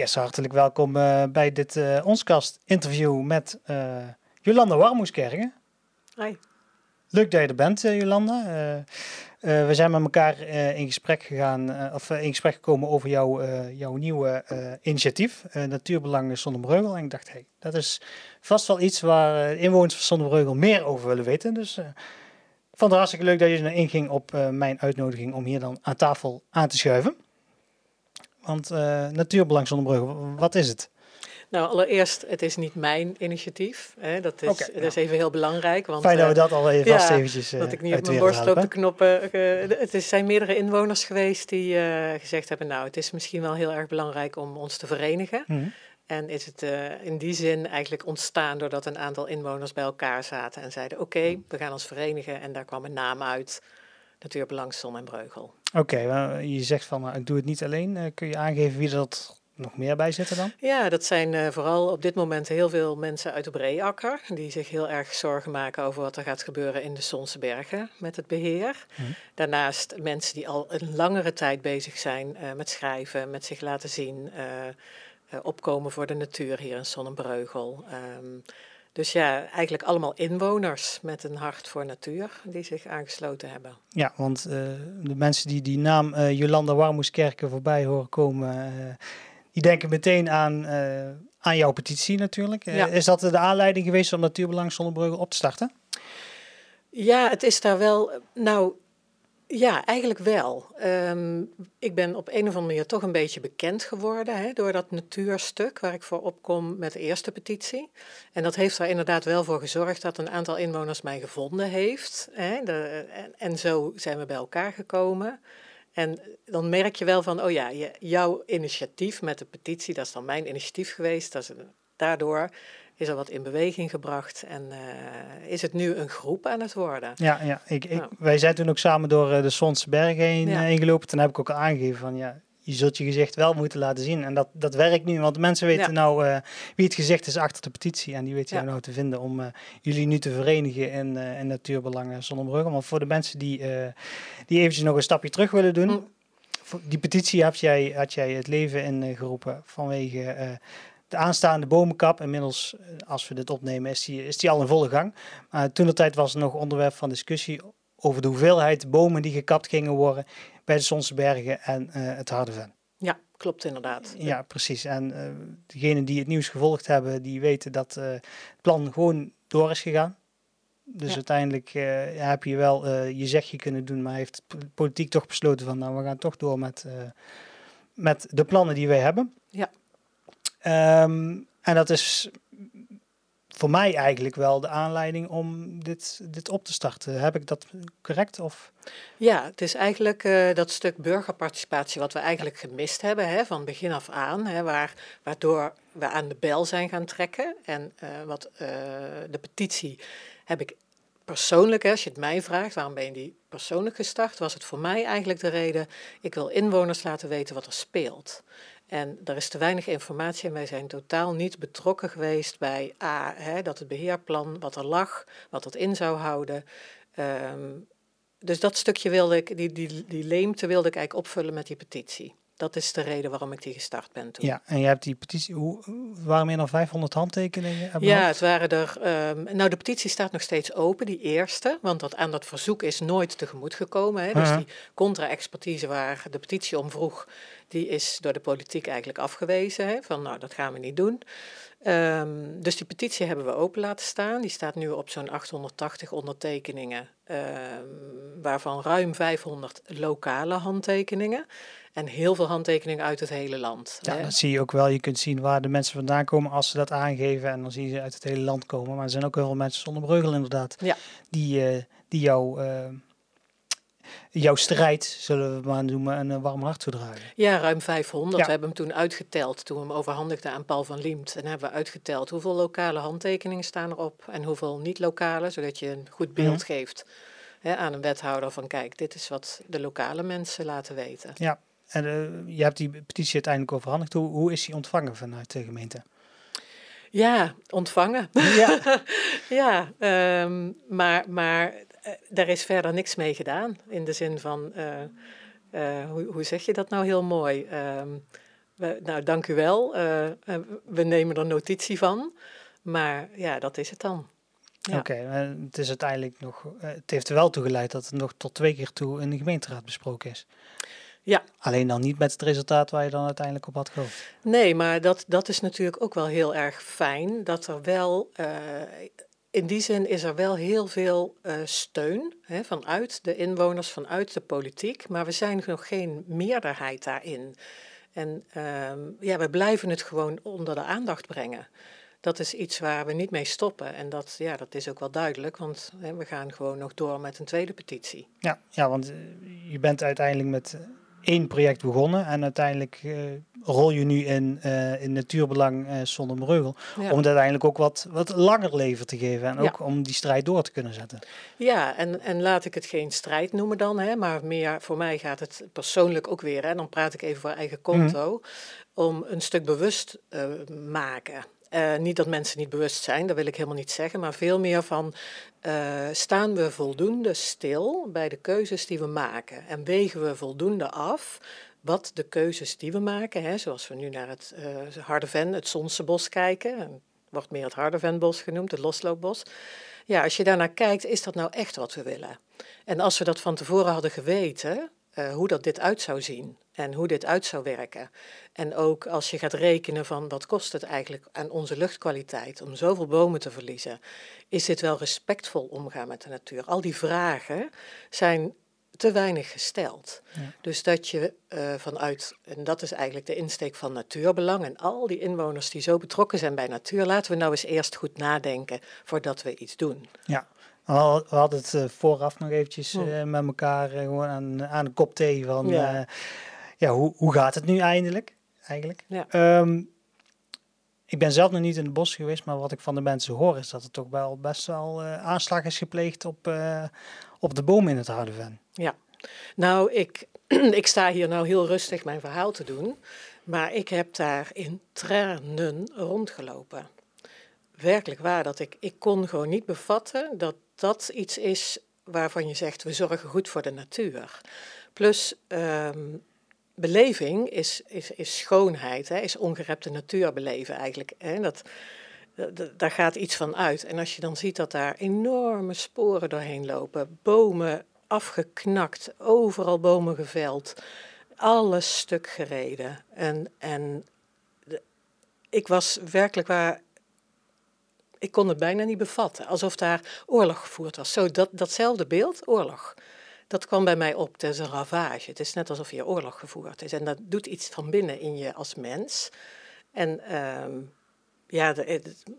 Yes, hartelijk welkom uh, bij dit uh, Onskast interview met uh, Jolanda Warmoeskerken. Hi. Leuk dat je er bent, Jolanda. we zijn met elkaar in gesprek gegaan, of in gesprek gekomen over jouw, jouw nieuwe initiatief, Natuurbelangen Zonnebreugel. En ik dacht, hey, dat is vast wel iets waar inwoners van Zonnebreugel meer over willen weten. Dus ik vond het hartstikke leuk dat je inging op mijn uitnodiging om hier dan aan tafel aan te schuiven. Want uh, Natuurbelang Zonnebrugge, wat is het? Nou, allereerst, het is niet mijn initiatief. Hè. Dat, is, okay, dat is even heel belangrijk. Want, Fijn dat we eh, dat al even vast eventjes Dat ik niet op mijn borst loop te knoppen. Het is, zijn meerdere inwoners geweest die uh, gezegd hebben... nou, het is misschien wel heel erg belangrijk om ons te verenigen. Mm -hmm. En is het in die zin eigenlijk ontstaan doordat een aantal inwoners bij elkaar zaten... en zeiden, oké, okay, we gaan ons verenigen. En daar kwam een naam uit, Natuurbelang Zon en Breugel. Oké, okay, je zegt van uh, ik doe het niet alleen. Uh, kun je aangeven wie dat nog meer bij zitten dan? Ja, dat zijn uh, vooral op dit moment heel veel mensen uit de Breeakker. Die zich heel erg zorgen maken over wat er gaat gebeuren in de Sonse Bergen met het beheer. Hmm. Daarnaast mensen die al een langere tijd bezig zijn met schrijven, met zich laten zien. opkomen voor de natuur hier in Sonnenbreugel. Um, dus ja, eigenlijk allemaal inwoners met een hart voor natuur die zich aangesloten hebben. Ja, want uh, de mensen die die naam uh, Jolanda Warmoeskerken voorbij horen komen, uh, die denken meteen aan, aan jouw petitie natuurlijk. Ja. is dat de aanleiding geweest om Natuurbelang Zonnebrugge op te starten? Ja, het is daar wel. Nou, ja, eigenlijk wel. Um, ik ben op een of andere manier toch een beetje bekend geworden hè, door dat natuurstuk waar ik voor opkom met de eerste petitie. En dat heeft er inderdaad wel voor gezorgd dat een aantal inwoners mij gevonden heeft. Hè, de, en, en, zo zijn we bij elkaar gekomen. En dan merk je wel van, oh ja, jouw initiatief met de petitie, dat is dan mijn initiatief geweest. Dat is, daardoor is er wat in beweging gebracht en uh, is het nu een groep aan het worden. Ja, ja. Ik, ik, wij zijn toen ook samen door uh, de Sonse Bergen heen, ja. uh, ingelopen. Toen heb ik ook al aangegeven van ja, je zult je gezicht wel moeten laten zien. En dat, dat werkt nu, want mensen weten ja. nou wie het gezicht is achter de petitie. En die weten jou nou te vinden om jullie nu te verenigen in, in Natuurbelangen Zonnebrugge. Maar voor de mensen die, die eventjes nog een stapje terug willen doen... Mm. Die petitie had jij, had jij het leven in geroepen vanwege de aanstaande bomenkap, inmiddels eh, als we dit opnemen, is die, is die al in volle gang. Maar toen de tijd was er nog onderwerp van discussie over de hoeveelheid bomen die gekapt gingen worden bij de Sonse Bergen en uh, het Hardeven. Ja, klopt inderdaad. Ja, precies. En uh, degenen die het nieuws gevolgd hebben, die weten dat het plan gewoon door is gegaan. Dus ja. uiteindelijk uh, heb je wel je zegje kunnen doen, maar heeft politiek toch besloten van nou, we gaan toch door met, met de plannen die wij hebben. Ja. Um, en dat is voor mij eigenlijk wel de aanleiding om dit, dit op te starten. Heb ik dat correct? Of? Ja, het is eigenlijk uh, dat stuk burgerparticipatie wat we eigenlijk gemist hebben hè, van begin af aan. Hè, waar, waardoor we aan de bel zijn gaan trekken. En uh, wat uh, de petitie heb ik persoonlijk, als je het mij vraagt, waarom ben je die persoonlijk gestart, was het voor mij eigenlijk de reden, ik wil inwoners laten weten wat er speelt. En er is te weinig informatie en wij zijn totaal niet betrokken geweest bij A, hè, dat het beheerplan, wat er lag, wat dat in zou houden. Um, dus dat stukje wilde ik, die, die, die leemte wilde ik eigenlijk opvullen met die petitie. Dat is de reden waarom ik die gestart ben toen. Ja, en je hebt die petitie, hoe, waren meer dan 500 handtekeningen? Ja, het waren er, um, nou de petitie staat nog steeds open, die eerste, want dat, aan dat verzoek is nooit tegemoet gekomen. Hè. Dus uh -huh. die contra-expertise waar de petitie om vroeg, die is door de politiek eigenlijk afgewezen. Hè, van nou, dat gaan we niet doen. Um, dus die petitie hebben we open laten staan. Die staat nu op zo'n 880 ondertekeningen, um, waarvan ruim 500 lokale handtekeningen. En heel veel handtekeningen uit het hele land. Ja, hè? dat zie je ook wel. Je kunt zien waar de mensen vandaan komen als ze dat aangeven. En dan zie je ze uit het hele land komen. Maar er zijn ook heel veel mensen zonder breugel inderdaad. Ja. Die, uh, die jou... Uh, jouw strijd, zullen we maar noemen, een, een warm hart toedragen. Ja, ruim 500. Ja. We hebben hem toen uitgeteld, toen we hem overhandigden aan Paul van Liemt. En hebben we uitgeteld hoeveel lokale handtekeningen staan erop en hoeveel niet-lokale, zodat je een goed beeld mm. geeft hè, aan een wethouder van kijk, dit is wat de lokale mensen laten weten. Ja, en uh, je hebt die petitie uiteindelijk overhandigd. Hoe, hoe is die ontvangen vanuit de gemeente? Ja, ontvangen. Ja, ja um, maar, maar daar is verder niks mee gedaan. In de zin van, uh, hoe, hoe, zeg je dat nou heel mooi? Um, nou, dank u wel. we nemen er notitie van. Maar ja, dat is het dan. Ja. Oké, het is uiteindelijk nog. het heeft er wel toe geleid dat het nog tot twee keer toe in de gemeenteraad besproken is. Ja. Alleen dan niet met het resultaat waar je dan uiteindelijk op had gehoopt. Nee, maar dat, dat is natuurlijk ook wel heel erg fijn. Dat er wel, uh, in die zin is er wel heel veel uh, steun hè, vanuit de inwoners, vanuit de politiek. Maar we zijn nog geen meerderheid daarin. En uh, ja, we blijven het gewoon onder de aandacht brengen. Dat is iets waar we niet mee stoppen. En dat, ja, dat is ook wel duidelijk, want hè, we gaan gewoon nog door met een tweede petitie. Ja, ja want je bent uiteindelijk met één project begonnen en uiteindelijk uh, rol je nu in, uh, in natuurbelang uh, zonder breugel. Om het uiteindelijk ook wat, wat langer leven te geven en ook om die strijd door te kunnen zetten. Ja, en, en laat ik het geen strijd noemen dan, hè, maar meer voor mij gaat het persoonlijk ook weer, en dan praat ik even voor eigen konto, mhm. om een stuk bewust maken. Uh, niet dat mensen niet bewust zijn, dat wil ik helemaal niet zeggen, maar veel meer van uh, staan we voldoende stil bij de keuzes die we maken en wegen we voldoende af wat de keuzes die we maken, hè, zoals we nu naar het uh, Hardeven, het Zonsebos kijken, wordt meer het Hardevenbos genoemd, het Losloopbos. Ja, als je daarnaar kijkt, is dat nou echt wat we willen? En als we dat van tevoren hadden geweten, hoe dat dit uit zou zien en hoe dit uit zou werken. En ook als je gaat rekenen van wat kost het eigenlijk aan onze luchtkwaliteit om zoveel bomen te verliezen, is dit wel respectvol omgaan met de natuur? Al die vragen zijn te weinig gesteld. Dus dat je uh, vanuit, en dat is eigenlijk de insteek van natuurbelang en al die inwoners die zo betrokken zijn bij natuur, laten we nou eens eerst goed nadenken voordat we iets doen. Ja. We hadden het uh, vooraf nog eventjes uh, met elkaar gewoon aan, aan een kop thee van ja. Ja, hoe, hoe gaat het nu eindelijk? eigenlijk? Ja. Um, ik ben zelf nog niet in het bos geweest, maar wat ik van de mensen hoor is dat er toch wel best wel uh, aanslag is gepleegd op, uh, op de bomen in het Hardeven. Ja, nou ik, ik sta hier nou heel rustig mijn verhaal te doen, maar ik heb daar in tranen rondgelopen. Werkelijk waar, dat ik, ik kon gewoon niet bevatten dat dat iets is waarvan je zegt we zorgen goed voor de natuur. Plus um, beleving is, is, is schoonheid, hè, is ongerepte natuur beleven eigenlijk. Hè. Dat, daar gaat iets van uit. En als je dan ziet dat daar enorme sporen doorheen lopen, bomen afgeknakt, overal bomen geveld, alles stuk gereden. En, en ik was werkelijk waar ik kon het bijna niet bevatten. Alsof daar oorlog gevoerd was. Zo dat, datzelfde beeld, oorlog dat kwam bij mij op. Het is een ravage. Het is net alsof je oorlog gevoerd is. En dat doet iets van binnen in je als mens. En ehm, ja,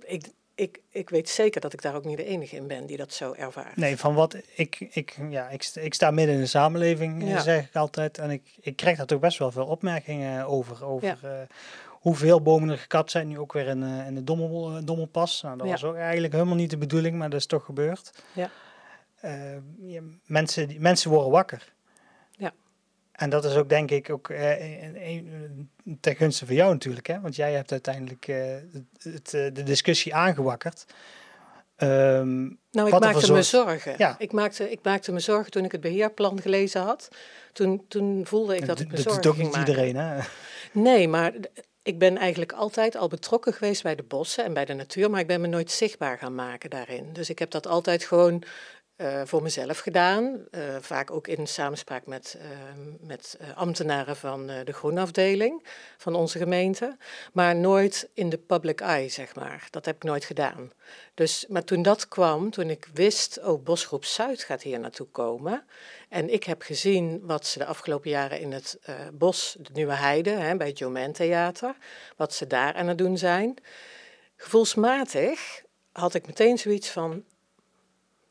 ik, ik, ik weet zeker dat ik daar ook niet de enige in ben die dat zo ervaart. Nee, van wat ik, ik, ja, ik, ik sta midden in de samenleving, ja. zeg ik altijd. En ik, ik krijg daar toch best wel veel opmerkingen over. over uh, hoeveel bomen er gekapt zijn, nu ook weer in, uh, in de dommel, Dommelpas. Nou, dat was ook eigenlijk helemaal niet de bedoeling, maar dat is toch gebeurd. Ja. Uh, mensen, mensen worden wakker. Ja. En dat is ook denk ik ook uh, ten gunste van jou natuurlijk, hè? want jij hebt uiteindelijk uh, het, de discussie aangewakkerd. Um, nou, ik maakte me zorgen. Ja. Ik, maakte, ik maakte me zorgen toen ik het beheerplan gelezen had. Toen, toen voelde ik dat ik me zorgen Dat doet ook niet iedereen, hè? Nee, maar ik ben eigenlijk altijd al betrokken geweest bij de bossen en bij de natuur, maar ik ben me nooit zichtbaar gaan maken daarin. Dus ik heb dat altijd gewoon uh, voor mezelf gedaan. Uh, vaak ook in samenspraak met, uh, met ambtenaren van de groenafdeling van onze gemeente. Maar nooit in de public eye, zeg maar. Dat heb ik nooit gedaan. Dus, maar toen dat kwam, toen ik wist, oh, Bosgroep Zuid gaat hier naartoe komen. En ik heb gezien wat ze de afgelopen jaren in het bos, de Nieuwe Heide, hè, bij het Jomen Theater, wat ze daar aan het doen zijn. Gevoelsmatig had ik meteen zoiets van,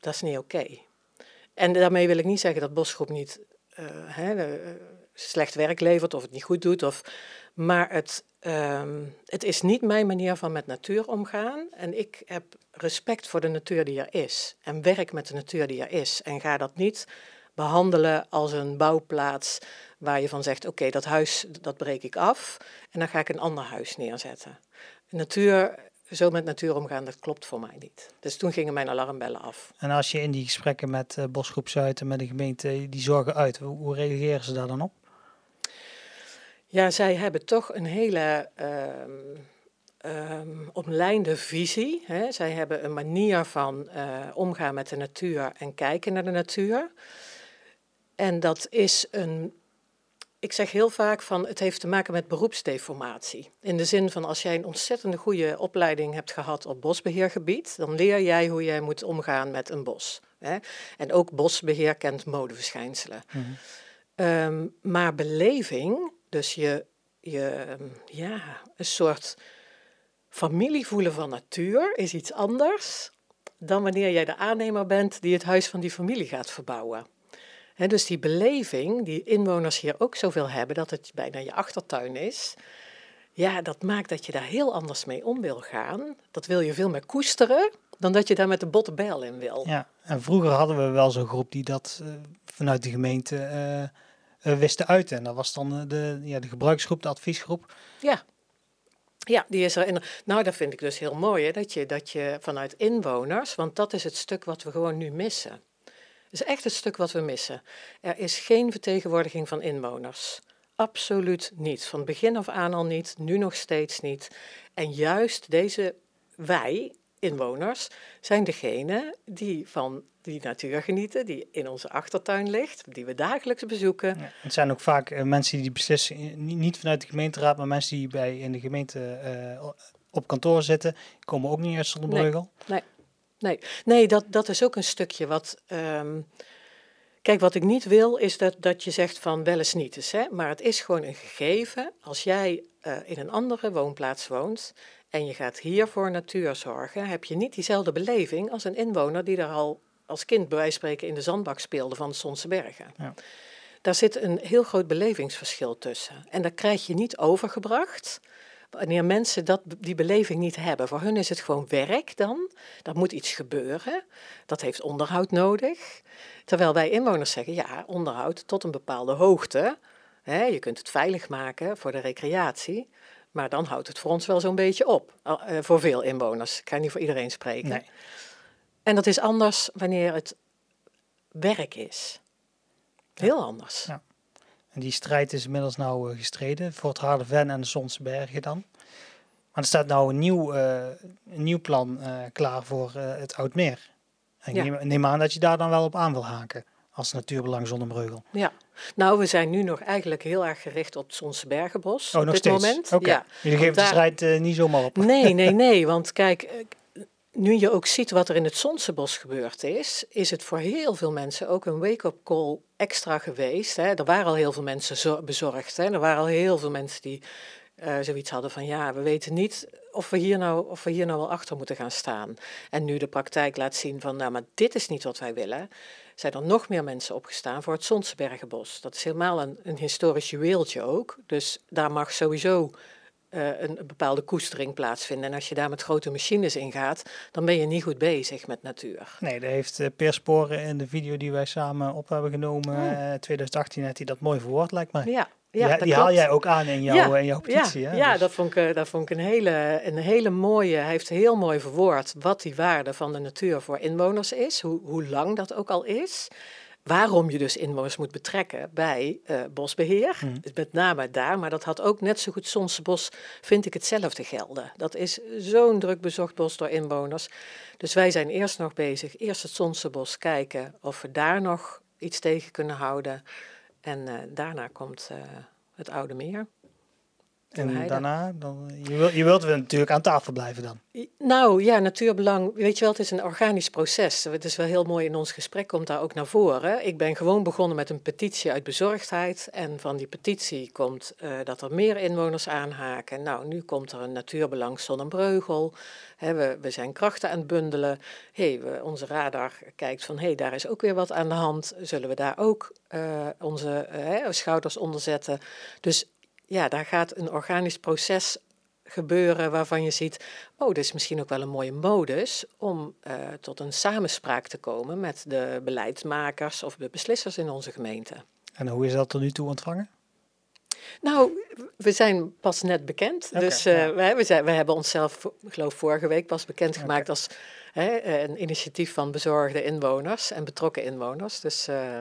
dat is niet oké. En daarmee wil ik niet zeggen dat Bosgroep niet uh, hè, slecht werk levert of het niet goed doet. Of, maar het, um, het is niet mijn manier van met natuur omgaan. En ik heb respect voor de natuur die er is. En werk met de natuur die er is. En ga dat niet behandelen als een bouwplaats waar je van zegt: oké, dat huis dat breek ik af en dan ga ik een ander huis neerzetten. Natuur zo met natuur omgaan, dat klopt voor mij niet. Dus toen gingen mijn alarmbellen af. En als je in die gesprekken met uh, Bosgroep Zuid en met de gemeente die zorgen uit, hoe, reageren ze daar dan op? Ja, zij hebben toch een hele um, omlijnde visie. Hè. Zij hebben een manier van omgaan met de natuur en kijken naar de natuur. En dat is een ik zeg heel vaak van het heeft te maken met beroepsdeformatie. In de zin van als jij een ontzettende goede opleiding hebt gehad op bosbeheergebied, dan leer jij hoe jij moet omgaan met een bos. Hè? En ook bosbeheer kent modeverschijnselen. Mhm. Ehm, maar beleving, dus je, je, ja, een soort familie voelen van natuur, is iets anders dan wanneer jij de aannemer bent die het huis van die familie gaat verbouwen dus die beleving die inwoners hier ook zoveel hebben, dat het bijna je achtertuin is. Ja, dat maakt dat je daar heel anders mee om wil gaan. Dat wil je veel meer koesteren dan dat je daar met de botte bijl in wil. Ja, en vroeger hadden we wel zo'n groep die dat uh, vanuit de gemeente uh, uh, wisten uiten. En dat was dan de, ja, de gebruiksgroep, de adviesgroep. Ja. Ja, die is er. In. Nou, dat vind ik dus heel mooi, hè, dat, je, dat je vanuit inwoners, want dat is het stuk wat we gewoon nu missen is echt het stuk wat we missen. Er is geen vertegenwoordiging van inwoners. Absoluut niet. Van begin af aan al niet, nu nog steeds niet. En juist deze wij, inwoners, zijn degene die van die natuur genieten, die in onze achtertuin ligt, die we dagelijks bezoeken. Ja, het zijn ook vaak uh, mensen die beslissen, niet vanuit de gemeenteraad, maar mensen die bij in de gemeente uh, op kantoor zitten, komen ook niet uit Zonnebreugel. Nee, nee. Nee, nee dat, dat is ook een stukje wat. Um, kijk, wat ik niet wil is dat, dat je zegt van wel eens niet eens. Hè? Maar het is gewoon een gegeven. Als jij uh, in een andere woonplaats woont en je gaat hier voor natuur zorgen, heb je niet diezelfde beleving als een inwoner die daar al als kind bij wijze van spreken in de zandbak speelde van de Sonse Bergen. Ja. Daar zit een heel groot belevingsverschil tussen. En dat krijg je niet overgebracht Wanneer mensen dat, die beleving niet hebben, voor hun is het gewoon werk dan. Dat moet iets gebeuren. Dat heeft onderhoud nodig. Terwijl wij inwoners zeggen, ja, onderhoud tot een bepaalde hoogte. Hè, je kunt het veilig maken voor de recreatie. Maar dan houdt het voor ons wel zo'n beetje op. Uh, voor veel inwoners. Ik kan niet voor iedereen spreken. Nee. En dat is anders wanneer het werk is. Heel anders. Ja. En die strijd is inmiddels nou uh, gestreden voor het Harderven en de Sonsbergen dan. Maar er staat nou een nieuw, uh, een nieuw plan uh, klaar voor het Oudmeer. En ja. neem, neem, aan dat je daar dan wel op aan wil haken als natuurbelang Zonnebreugel. Ja, nou we zijn nu nog eigenlijk heel erg gericht op het Sonsbergenbos oh, op dit steeds? moment. Okay. Ja. Jullie geven de strijd niet zomaar op. Nee, nee, nee, want kijk, nu je ook ziet wat er in het Sonsebos gebeurd is, is het voor heel veel mensen ook een wake-up call extra geweest. Hè. Er waren al heel veel mensen bezorgd. Hè. Er waren al heel veel mensen die uh, zoiets hadden van ja, we weten niet of we, hier nou, of we hier nou wel achter moeten gaan staan. En nu de praktijk laat zien van nou, maar dit is niet wat wij willen, zijn er nog meer mensen opgestaan voor het Sonsbergenbos. Dat is helemaal een, een historisch juweeltje ook. Dus daar mag sowieso uh, een, bepaalde koestering plaatsvinden. En als je daar met grote machines in gaat, dan ben je niet goed bezig met natuur. Nee, dat heeft uh, Per Sporen in de video die wij samen op hebben genomen, oh. uh, 2018, heeft hij dat mooi verwoord, lijkt mij. Ja, ja, die, die haal jij ook aan in, jouw in jouw petitie. Ja, hè? ja dus- dat, vond ik, dat vond ik een hele, een hele mooie. Hij heeft heel mooi verwoord wat die waarde van de natuur voor inwoners is, hoe, hoe lang dat ook al is waarom je dus inwoners moet betrekken bij uh, bosbeheer. Mm. Met name daar, maar dat had ook net zo goed Sonsebos, vind ik hetzelfde gelden. Dat is zo'n druk bezocht bos door inwoners. Dus wij zijn eerst nog bezig, eerst het Sonsebos kijken of we daar nog iets tegen kunnen houden. En uh, daarna komt uh, het Oude Meer. En daarna, dan, je, wil, je wilt natuurlijk aan tafel blijven dan? Nou ja, natuurbelang, weet je wel, het is een organisch proces. Het is wel heel mooi in ons gesprek, komt daar ook naar voren. Ik ben gewoon begonnen met een petitie uit bezorgdheid. En van die petitie komt uh, dat er meer inwoners aanhaken. Nou, nu komt er een natuurbelang Zonnebreugel. He, we, we zijn krachten aan het bundelen. Hey, we, onze radar kijkt van, hé, hey, daar is ook weer wat aan de hand. Zullen we daar ook uh, onze uh, schouders onder zetten? Dus ja, daar gaat een organisch proces gebeuren waarvan je ziet, oh, dit is misschien ook wel een mooie modus om uh, tot een samenspraak te komen met de beleidsmakers of de beslissers in onze gemeente. En hoe is dat tot nu toe ontvangen? Nou, we zijn pas net bekend. dus uh, ja. we, we, zijn, we hebben onszelf, ik geloof vorige week pas bekendgemaakt okay. als hè, een initiatief van bezorgde inwoners en betrokken inwoners. Dus uh,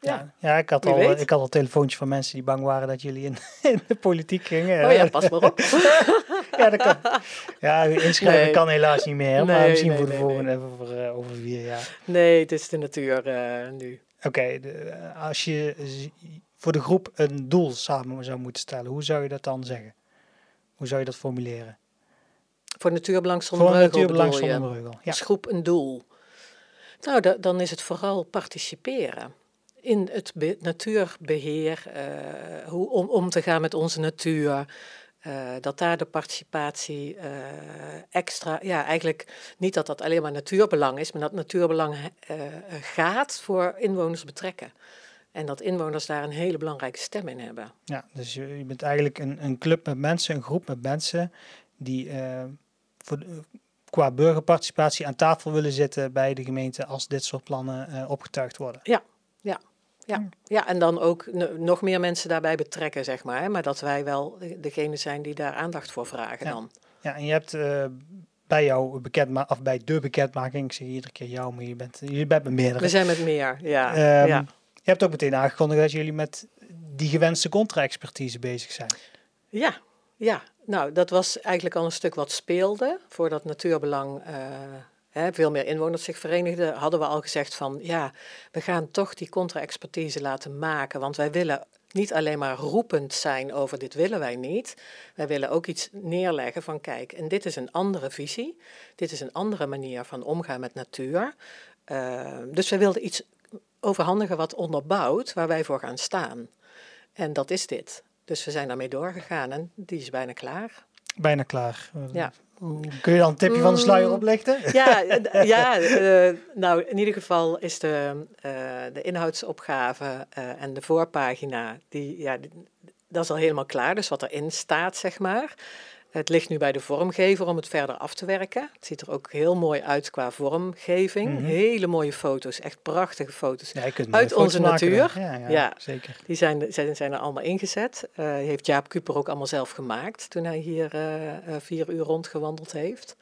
Ja, ja, ik, had al, ik had al telefoontjes van mensen die bang waren dat jullie in, in de politiek gingen. Oh ja, pas maar op. ja, dat kan. Ja, inschrijven kan helaas niet meer, maar misschien voor de volgende, voor, uh, over vier jaar. Nee, het is de natuur uh, nu. Oké, okay, als je voor de groep een doel samen zou moeten stellen, hoe zou je dat dan zeggen? Hoe zou je dat formuleren? Voor Natuurbelang zonder Voor Natuurbelang zonder Breugel, ja. Als groep een doel. Nou, da dan is het vooral participeren in het natuurbeheer, uh, hoe om om te gaan met onze natuur. Uh, dat daar de participatie uh, extra, ja, eigenlijk niet dat dat alleen maar natuurbelang is, maar dat natuurbelang gaat voor inwoners betrekken. En dat inwoners daar een hele belangrijke stem in hebben. Ja, dus je, je bent eigenlijk een, een club met mensen, een groep met mensen die voor, qua burgerparticipatie aan tafel willen zitten bij de gemeente als dit soort plannen opgetuigd worden. Ja, ja. Ja, ja, en dan ook nog meer mensen daarbij betrekken, zeg maar. Maar dat wij wel degene zijn die daar aandacht voor vragen ja. dan. Ja, en je hebt uh, bij jou bekend, of bij de bekendmaking, ik zeg iedere keer jou, maar je bent, je bent met meerdere. We zijn met meer, ja. Um, ja. Je hebt ook meteen aangekondigd dat jullie met die gewenste contra-expertise bezig zijn. Ja, ja. Nou, dat was eigenlijk al een stuk wat speelde voordat Natuurbelang uh, hè, veel meer inwoners zich verenigden, hadden we al gezegd van ja, we gaan toch die contra-expertise laten maken, want wij willen niet alleen maar roepend zijn over dit willen wij niet. Wij willen ook iets neerleggen van kijk, en dit is een andere visie, dit is een andere manier van omgaan met natuur. Uh, dus wij wilden iets overhandigen wat onderbouwt waar wij voor gaan staan. En dat is dit. Dus we zijn daarmee doorgegaan en die is bijna klaar. Bijna klaar. Ja. Kun je dan een tipje van de sluier oplichten? Ja, ja uh, nou in ieder geval is de, uh, de inhoudsopgave uh, en de voorpagina, die, ja, dat is al helemaal klaar. Dus wat erin staat, zeg maar. Het ligt nu bij de vormgever om het verder af te werken. Het ziet er ook heel mooi uit qua vormgeving. Mhm. Hele mooie foto's, echt prachtige foto's uit onze natuur. Ja, ja, ja, zeker. Die zijn, zijn, zijn er allemaal ingezet. Uh, heeft Jaap Kuper ook allemaal zelf gemaakt toen hij hier uh, vier uur rondgewandeld heeft.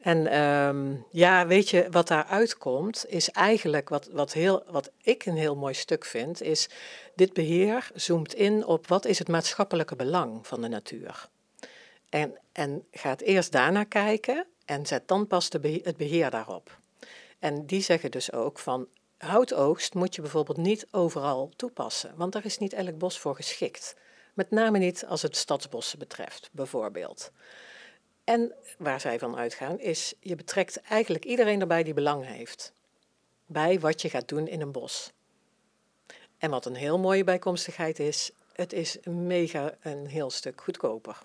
En um, ja, weet je, wat daaruit komt, is eigenlijk wat, wat, heel, wat ik een heel mooi stuk vind, is dit beheer zoomt in op wat is het maatschappelijke belang van de natuur. En, en gaat eerst daarna kijken en zet dan pas de het beheer daarop. En die zeggen dus ook van houtoogst moet je bijvoorbeeld niet overal toepassen, want daar is niet elk bos voor geschikt. Met name niet als het stadsbossen betreft, bijvoorbeeld. En waar zij van uitgaan is, je betrekt eigenlijk iedereen erbij die belang heeft bij wat je gaat doen in een bos. En wat een heel mooie bijkomstigheid is, het is mega een heel stuk goedkoper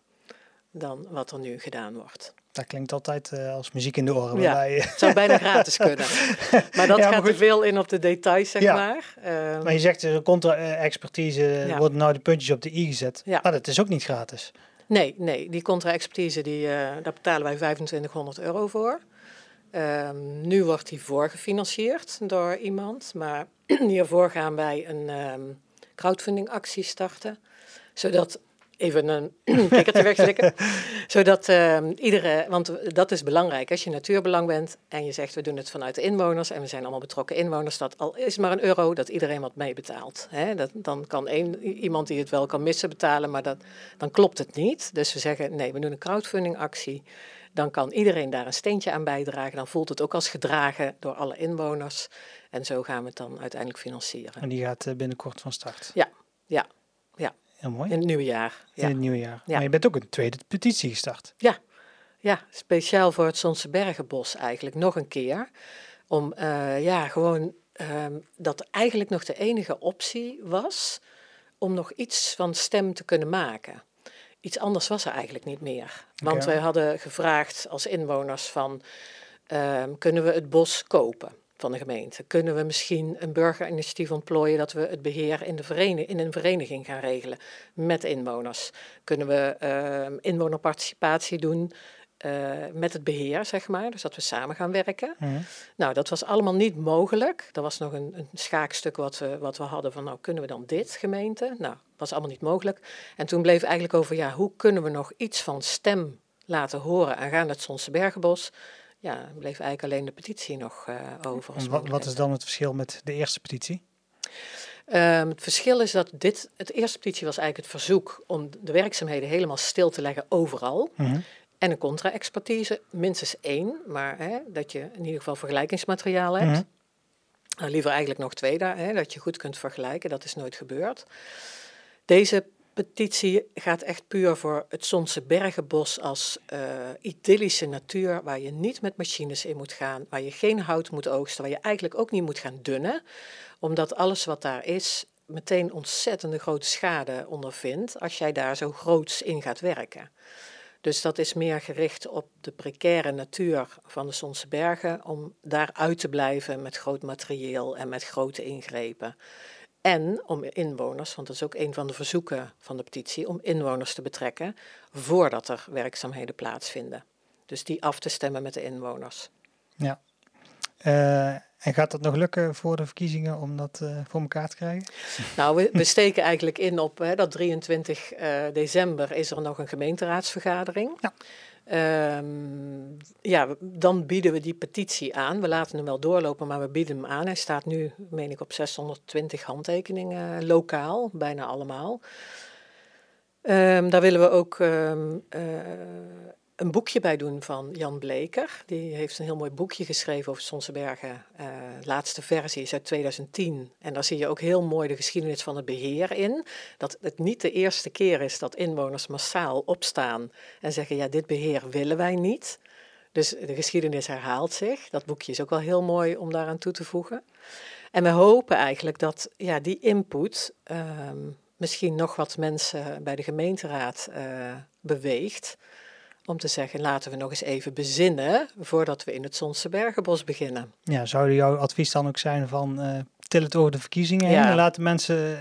dan wat er nu gedaan wordt. Dat klinkt altijd uh, als muziek in de oren. Ja, het zou bijna gratis kunnen. Maar dat gaat te veel in op de details, zeg maar. Uh, maar je zegt, er komt expertise, ja. worden nou de puntjes op de i gezet. Ja. Maar dat is ook niet gratis. Nee, nee. Die contra-expertise, die, uh, daar betalen wij 2500 euro voor. Um, nu wordt die voorgefinancierd door iemand. Maar hiervoor gaan wij een um, crowdfunding actie starten. Zodat even een kikkertje wegslikken. Zodat uh, iedere, want dat is belangrijk. Als je natuurbelang bent en je zegt we doen het vanuit de inwoners en we zijn allemaal betrokken inwoners, dat al is maar een euro, dat iedereen wat mee betaalt. Hè? Dat, dan kan één, iemand die het wel kan missen betalen, maar dat, dan klopt het niet. Dus we zeggen nee, we doen een crowdfunding actie. Dan kan iedereen daar een steentje aan bijdragen. Dan voelt het ook als gedragen door alle inwoners. En zo gaan we het dan uiteindelijk financieren. En die gaat eh, binnenkort van start? Ja, ja. Heel mooi. In het nieuwe jaar. Ja. In het nieuwe jaar. Ja. Maar je bent ook een tweede petitie gestart. Ja, ja speciaal voor het Zonse Bergenbos eigenlijk nog een keer. Om uh, ja, gewoon um, dat eigenlijk nog de enige optie was om nog iets van stem te kunnen maken. Iets anders was er eigenlijk niet meer. Want okay. wij hadden gevraagd als inwoners van, um, kunnen we het bos kopen? Van de gemeente. Kunnen we misschien een burgerinitiatief ontplooien dat we het beheer in, de verenig in een vereniging gaan regelen met inwoners? Kunnen we uh, inwonerparticipatie doen uh, met het beheer, zeg maar, dus dat we samen gaan werken. Mm. Nou, dat was allemaal niet mogelijk. Er was nog een, een schaakstuk wat we, wat we hadden van, nou, kunnen we dan dit, gemeente? Nou, was allemaal niet mogelijk. En toen bleef eigenlijk over, ja, hoe kunnen we nog iets van stem laten horen aangaande het Zonse Bergenbos? Ja, bleef eigenlijk alleen de petitie nog uh, over. wat, wat, is dan het verschil met de eerste petitie? Ehm, het verschil is dat dit, het eerste petitie was eigenlijk het verzoek om de werkzaamheden helemaal stil te leggen overal. Mhm. En een contra-expertise, minstens één, maar hè, dat je in ieder geval vergelijkingsmateriaal hebt. Mhm. Nou, liever eigenlijk nog twee daar, hè, dat je goed kunt vergelijken. Dat is nooit gebeurd. Deze petitie gaat echt puur voor het Zonse Bergenbos als eh, idyllische natuur waar je niet met machines in moet gaan, waar je geen hout moet oogsten, waar je eigenlijk ook niet moet gaan dunnen, omdat alles wat daar is meteen ontzettende grote schade ondervindt als jij daar zo groots in gaat werken. Dus dat is meer gericht op de precaire natuur van de Zonse Bergen, om daar uit te blijven met groot materieel en met grote ingrepen. En om inwoners, want dat is ook een van de verzoeken van de petitie, om inwoners te betrekken voordat er werkzaamheden plaatsvinden. Dus die af te stemmen met de inwoners. Ja. Uh, en gaat dat nog lukken voor de verkiezingen om dat uh, voor elkaar te krijgen? Nou, we, we steken eigenlijk in op hè, dat 23 uh, december is er nog een gemeenteraadsvergadering. Ja. Um, ja, dan bieden we die petitie aan. We laten hem wel doorlopen, maar we bieden hem aan. Hij staat nu, meen ik, op 620 handtekeningen lokaal, bijna allemaal. Um, daar willen we ook um, uh, een boekje bij doen van Jan Bleker. Die heeft een heel mooi boekje geschreven over Sonsebergen. Uh, de laatste versie is uit 2010. En daar zie je ook heel mooi de geschiedenis van het beheer in. Dat het niet de eerste keer is dat inwoners massaal opstaan en zeggen: ja, dit beheer willen wij niet. Dus de geschiedenis herhaalt zich. Dat boekje is ook wel heel mooi om daaraan toe te voegen. En we hopen eigenlijk dat ja, die input uh, misschien nog wat mensen bij de gemeenteraad uh, beweegt om te zeggen, laten we nog eens even bezinnen voordat we in het Zonse Bergenbos beginnen. Ja, zou jouw advies dan ook zijn van uh, til het over de verkiezingen heen en laten mensen uh,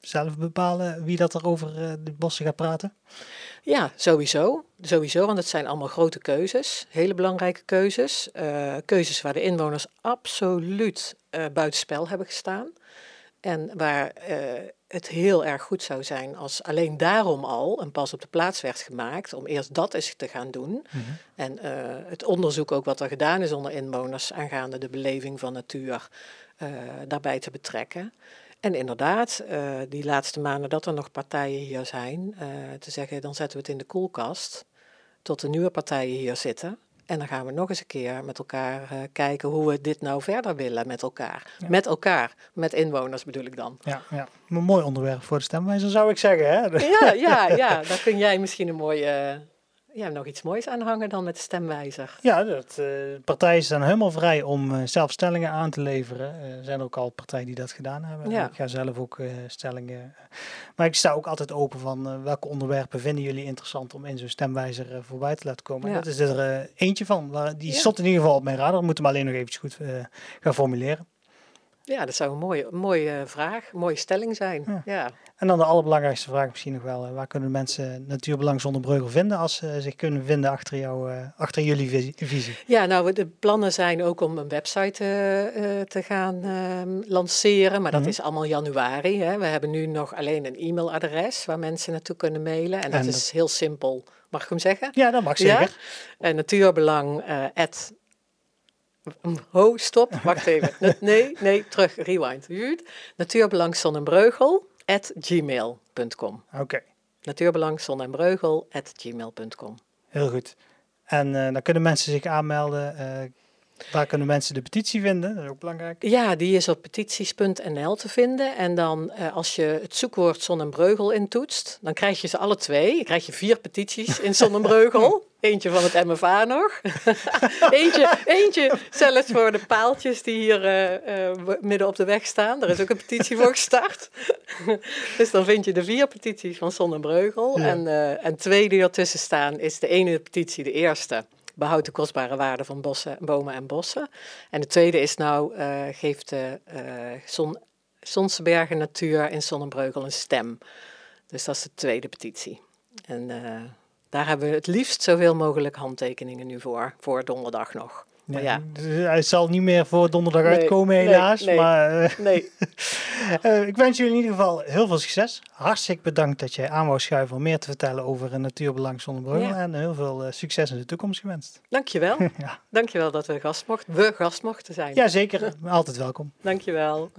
zelf bepalen wie dat er over uh, de bossen gaat praten? Ja, sowieso. Sowieso, want het zijn allemaal grote keuzes, hele belangrijke keuzes. keuzes waar de inwoners absoluut buitenspel hebben gestaan. En waar het heel erg goed zou zijn als alleen daarom al een pas op de plaats werd gemaakt, om eerst dat eens te gaan doen. Mhm. En uh, het onderzoek ook wat er gedaan is onder inwoners aangaande de beleving van natuur, uh, daarbij te betrekken. En inderdaad, uh, die laatste maanden dat er nog partijen hier zijn, te zeggen dan zetten we het in de koelkast tot de nieuwe partijen hier zitten. En dan gaan we nog eens een keer met elkaar uh, kijken hoe we dit nou verder willen met elkaar. Ja. Met elkaar, met inwoners bedoel ik dan. Ja, ja. een mooi onderwerp voor de stemwijzer zou ik zeggen. Hè? Ja, ja, ja, daar kun jij misschien een mooie, ja, nog iets moois aan hangen dan met de stemwijzer. Ja, dat, uh, partijen zijn helemaal vrij om uh, zelf stellingen aan te leveren. Uh, er zijn ook al partijen die dat gedaan hebben. Ja. Ik ga zelf ook stellingen. Maar ik sta ook altijd open van welke onderwerpen vinden jullie interessant om in zo'n stemwijzer voorbij te laten komen. Ja. Dat is er eentje van. Waar, die ja. stond in ieder geval op mijn radar. We moeten hem alleen nog eventjes goed gaan formuleren. Ja, dat zou een mooie, mooie vraag, een mooie stelling zijn. Ja. Ja. En dan de allerbelangrijkste vraag misschien nog wel. Waar kunnen mensen Natuurbelang zonder Breugel vinden als ze zich kunnen vinden achter, jou, uh, achter jullie visie? Ja, nou de plannen zijn ook om een website uh, te gaan lanceren. Maar dat mm -hmm. is allemaal januari. Hè. We hebben nu nog alleen een e-mailadres waar mensen naartoe kunnen mailen. En dat en is dat... heel simpel. Mag ik hem zeggen? Ja, dat mag zeker. Ja? natuurbelang at Ho, stop, wacht even. Nee, nee, terug, rewind. Natuurbelang Sonnenbreugel at gmail.com. Oké. Okay. Natuurbelang at gmail.com. Heel goed. En uh, dan kunnen mensen zich aanmelden. Uh, waar kunnen mensen de petitie vinden? Dat is ook belangrijk. Ja, die is op petities.nl te vinden. En dan uh, als je het zoekwoord Sonnenbreugel intoetst, dan krijg je ze alle twee. Dan krijg je vier petities in Sonnenbreugel. Eentje van het MFA nog. eentje, eentje zelfs voor de paaltjes die hier uh, uh, midden op de weg staan. Daar is ook een petitie voor gestart. dus dan vind je de vier petities van Sonnenbreugel. Ja. En, uh, en twee die ertussen staan is de ene petitie, de eerste. Behoud de kostbare waarde van bossen, bomen en bossen. En de tweede is nou, geeft de zon, Sonsebergen Natuur in Sonnenbreugel een stem. Dus dat is de tweede petitie. En... Daar hebben we het liefst zoveel mogelijk handtekeningen nu voor, voor donderdag nog. Maar ja. Hij zal niet meer voor donderdag nee, uitkomen, helaas. Nee, nee, maar uh, nee. uh, ik wens jullie in ieder geval heel veel succes. Hartstikke bedankt dat jij aan wou schuiven om meer te vertellen over Natuurbelang Zonnebreugel. Ja. En heel veel uh, succes in de toekomst gewenst. Dankjewel. ja. Dankjewel dat we gast, mocht, we gast mochten zijn. Jazeker, altijd welkom. Dankjewel.